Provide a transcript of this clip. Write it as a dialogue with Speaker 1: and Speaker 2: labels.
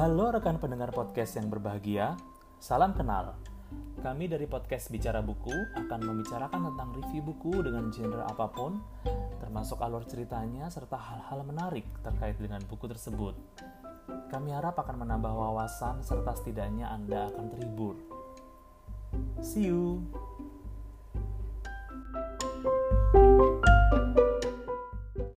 Speaker 1: Halo rekan pendengar podcast yang berbahagia, salam kenal. Kami dari podcast Bicara Buku akan membicarakan tentang review buku dengan genre apa pun, termasuk alur ceritanya serta hal-hal menarik terkait dengan buku tersebut. Kami harap akan menambah wawasan serta setidaknya Anda akan terhibur. See you.